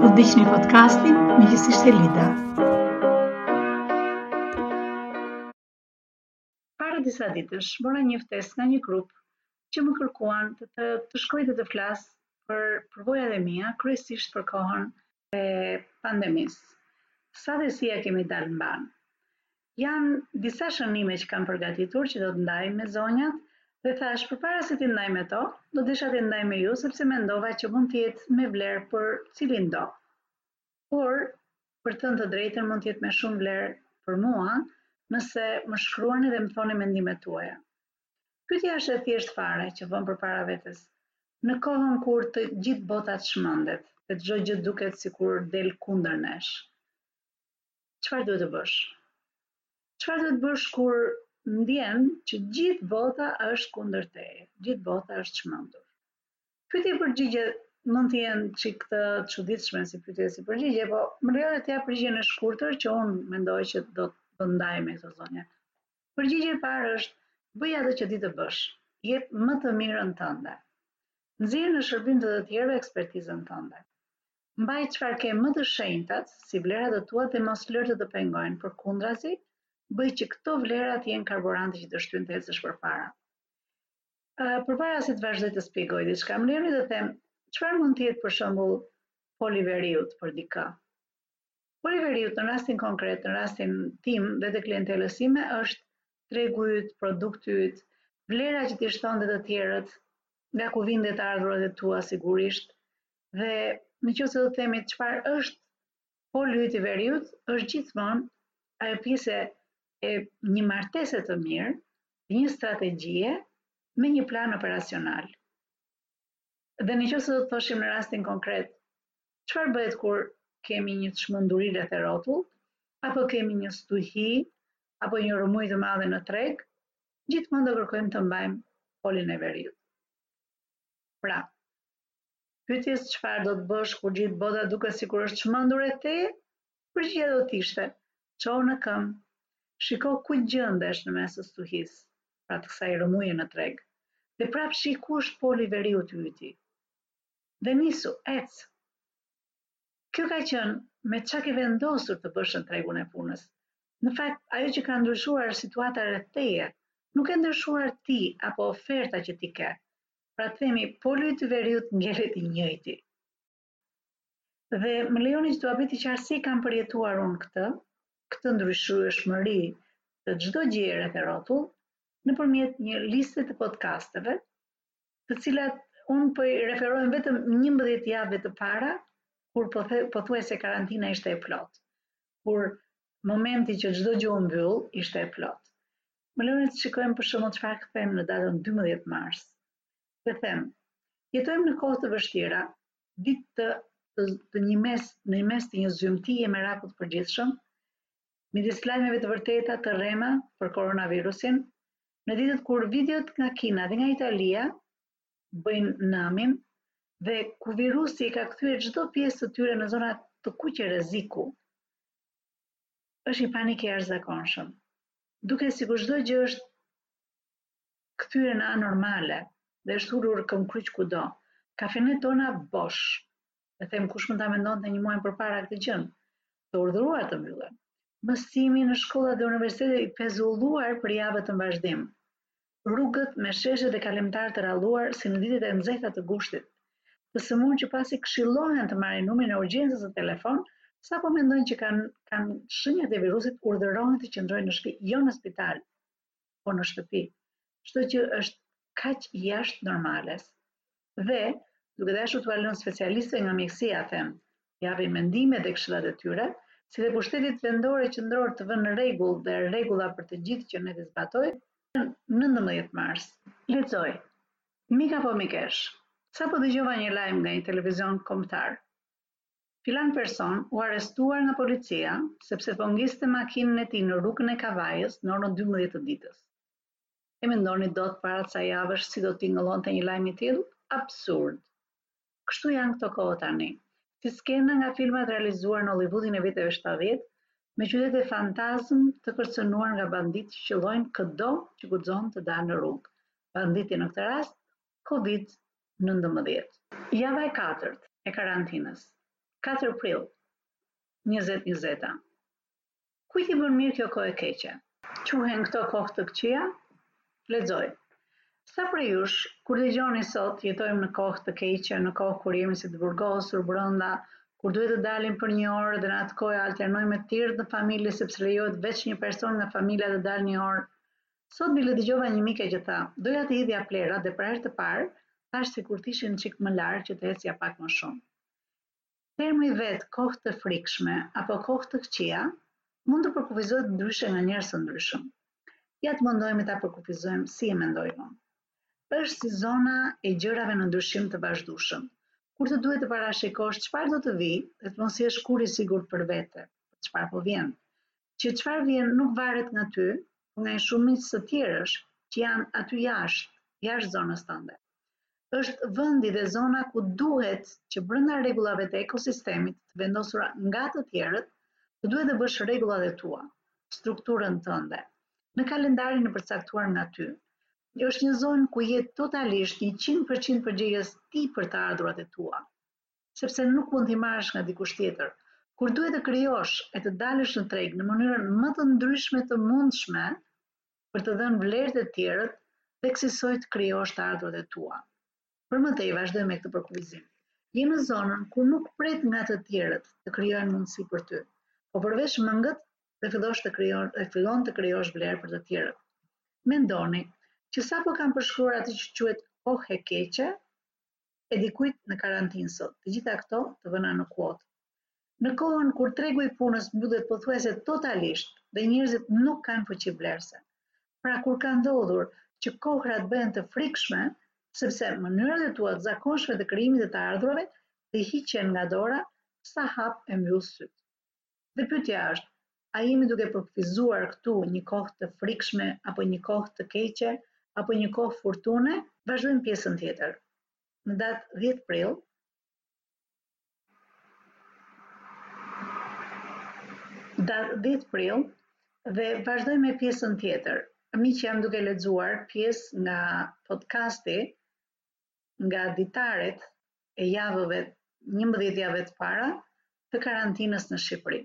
Po ndiqni podcastin Gjithsesi Shtelida. Para disa ditësh mora një ftesë nga një grup që më kërkuan të të, të shkoj dhe të flas për përvojat e mia, kryesisht për kohën e pandemisë. Sa dhe si ia kemi dalë mbanë? Janë disa shënime që kam përgatitur që do të ndaj me zonjat dhe thashë përpara se t'i ndaj me to, do desha t'i ndaj me ju sepse mendova që mund të jetë me vlerë për cilindo. Por, për të thënë të drejtën, mund të jetë më shumë vlerë për mua nëse më shkruani dhe më thoni mendimet tuaja. Pyetja është e thjeshtë fare që vëmë përpara vetes, në kohën kur e gjithë bota çmëndet dhe çdo gjë duket sikur del kundër nesh, çfarë duhet të bësh? Çfarë duhet të bësh kur ndjen që gjithë bota është kundër teje, gjithë bota është çmëndur? Pyetja e përgjigja mund të jenë çik të çuditshme si pyetje si përgjigje, po më lejoni të jap përgjigjen e shkurtër që unë mendoj që do të ndaj me këto zonja. Përgjigja e parë është, bëj atë që di të bësh, jep më të mirën tënde. Nxjerr në shërbim të të tjerëve ekspertizën tënde. Mbaj çfarë ke më të shenjtat, si vlerat e tua dhe mos lër të të pengojnë, përkundrazi, bëj që këto vlera të jenë karburanti që të shtyn të ecësh përpara. Përpara se të vazhdoj të shpjegoj diçka, më lejoni të them, çfarë mund të jetë për shembull poli i veriut për dikë? Poli i veriut, në rastin konkret, në rastin tim dhe të klientelës sime, është tregu yt, produkti yt, vlera që ti shton te të tjerët, nga ku vijnë dhe të ardhurat e tua sigurisht, dhe në qoftë se do të themi çfarë është poli yt i veriut, është gjithmonë ajo pjesë e një martese të mirë, një strategjie me një plan operacional. Dhe në qoftë se do të thoshim në rastin konkret, Çfarë bëhet kur kemi një çmenduri rreth e rrotull, apo kemi një stuhi, apo një rrëmujë të madhe në treg, gjithmonë do kërkojmë të mbajmë polin e veriut. Pra, pyetjes çfarë do të bësh kur gjithë bota duket sikur është çmendur e te, përgjigja do të ishte: çohu në këmbë, shiko ku gjendesh në mes të stuhisë, pra të kësaj rrëmuje në treg, dhe prapë shih ku është poli i veriut i yti. dhe nisu, ec! Kjo ka qenë me çfarë ke vendosur të bësh në tregun e punës. Në fakt, ajo që ka ndryshuar situata rreth teje, nuk ke ndryshuar ti apo oferta që ti ke. Pra të themi, poli yt i veriut ngelet i njëjti. Dhe më lejoni që t'ua bëj të qartë si kam përjetuar unë këtë, këtë ndryshueshmëri të çdo gjëje rreth e rrotull, nëpërmjet një liste të podcasteve, të cilat unë po i referohem vetëm 11 javëve të para, kur po the, po thuaj se karantina ishte e plot. Kur momenti që çdo gjë u mbyll ishte e plot. Më lejoni të shikojmë për shembull çfarë them në datën 12 mars. Dhe them, jetojmë në kohë të vështira, ditë të të, të një mes, në mes të një zymtie e merakut të përgjithshëm, midis lajmeve të vërteta të rrema për koronavirusin, në ditët kur videot nga Kina dhe nga Italia bëjnë namin dhe ku virusi ka kthyer çdo pjesë të tyre në zona të kuqe rreziku, është një panik i jashtëzakonshëm. Duket sikur çdo gjë është kthyer në anormale dhe është ulur këmbkryq kudo. Kafenetë tona bosh, E them kush mund ta mendonte një muaj përpara këtë gjën. Të urdhëruar të mbyllen. Mësimi në shkollat dhe universitetet i pezulluar për javët në vazhdim. Rrugët me sheshe dhe kalimtarë të rralluar si në ditët e nxehta të gushtit. Të sëmurë që pasi këshillohen të marrin numrin e urgjencës në telefon, sapo mendojnë që kanë kanë shënjat e virusit urdhërohen të qëndrojnë në shtëpi, jo në spital. po në shtëpi, çdo gjë është kaq jashtë normales. Dhe, duke dashur t'ua lënë specialistëve nga mjekësia, të japin mendime dhe këshillat e tyre, si dhe pushtetit vendor e qendror të vënë rregull dhe rregulla për të gjithë që ne t'i zbatojmë, në nëntëmbëdhjetë mars. Lexoj, Mik apo mikesh, sapo dëgjova një lajm nga një televizion kombëtar, Filan person u arrestuar nga policia sepse po ngiste makinën e tij në rrugën e Kavajës në orën dymbëdhjetë të ditës. E mendoni dot para ca javësh si do tingëllonte një lajm i tillë? Absurd! Kështu janë këto kohë tani. Si skena nga filma të realizuar në Hollivudin e viteve shtatëdhjetë, me qytete fantazmë të kërcënuar nga banditë që qëllojnë këdo që guxon të dalë në rrugë. Banditi në këtë rast Covid nëntëmbëdhjetë. Java e katërt e karantinës, katër prill njëzet njëzeta. Kujt i bën mirë kjo kohë e keqe? Quhen këto kohë të këqija? Lexoj. Sa prej jush, kur dëgjoni sot, jetojmë në kohë të keqe, në kohë kur jemi si të burgosur brenda, kur duhet të dalim për një orë dhe në atë kohë e alternojmë me të tjerë në familje sepse lejohet veç një person nga familja të dalë një orë Sot bile dëgjova një mike që tha, doja të hidhja plehrat dhe për herë të parë thashë sikur të ishin çik më larg që të ecja pak më shumë. Termi vetë kohë të frikshme apo kohë të këqija mund të përkufizohet ndryshe nga njerëz të ndryshëm. Ja të mundohemi ta përkufizojmë si e mendoj unë. Është si zona e gjërave në ndryshim të vazhdueshëm, kur të duhet të parashikosh çfarë do të vijë dhe të mos jesh kurrë i sigurt për vete, për çfarë po vjen. që çfarë vjen nuk varet nga ty, por nga një shumicë të tjerësh që janë aty jashtë, jashtë zonës tënde. Është vendi dhe zona ku duhet që brenda rregullave të ekosistemit të vendosura nga të tjerët, të duhet të bësh rregullat e tua, strukturën tënde, në kalendarin e përcaktuar nga ty. Është një zonë ku je totalisht njëqind për qind përgjegjës ti për të ardhurat e tua. sepse nuk mund t'i marrësh nga dikush tjetër. Kur duhet të krijosh e të dalësh në treg në mënyrën më të ndryshme të mundshme për të dhënë vlerë te të tjerët dhe kësisoj të krijosh të ardhurat e tua. Për më tej, vazhdojmë me këtë përkufizim. Je në zonën ku nuk pret nga të tjerët të krijojnë mundësi për ty, po përvesh mëngët dhe fillosh të krijon dhe fillon të krijosh vlerë për të tjerët. Mendoni, që sapo kam përshkruar atë që quhet kohë e keqe, e dikujt në karantinë sot, të gjitha këto të vëna në kuotë. Në kohën kur tregu i punës mbyllet pothuajse totalisht dhe njerëzit nuk kanë fuqi blerëse. Pra kur ka ndodhur që kohërat bëhen të frikshme, sepse mënyrat e tua të zakonshme të krijimit të të ardhurave t'i hiqen nga dora sa hap e mbyll sytë. Dhe pyetja është, a jemi duke përkufizuar këtu një kohë të frikshme apo një kohë të keqe apo një kohë furtune? Vazhdojmë pjesën tjetër. Në datë dhjetë prill, datë dhjetë prill dhe vazhdojmë me pjesën tjetër. Miq jam duke lexuar pjesë nga podcasti nga ditarët e javëve njëmbëdhjetë javëve të para të karantinës në Shqipëri.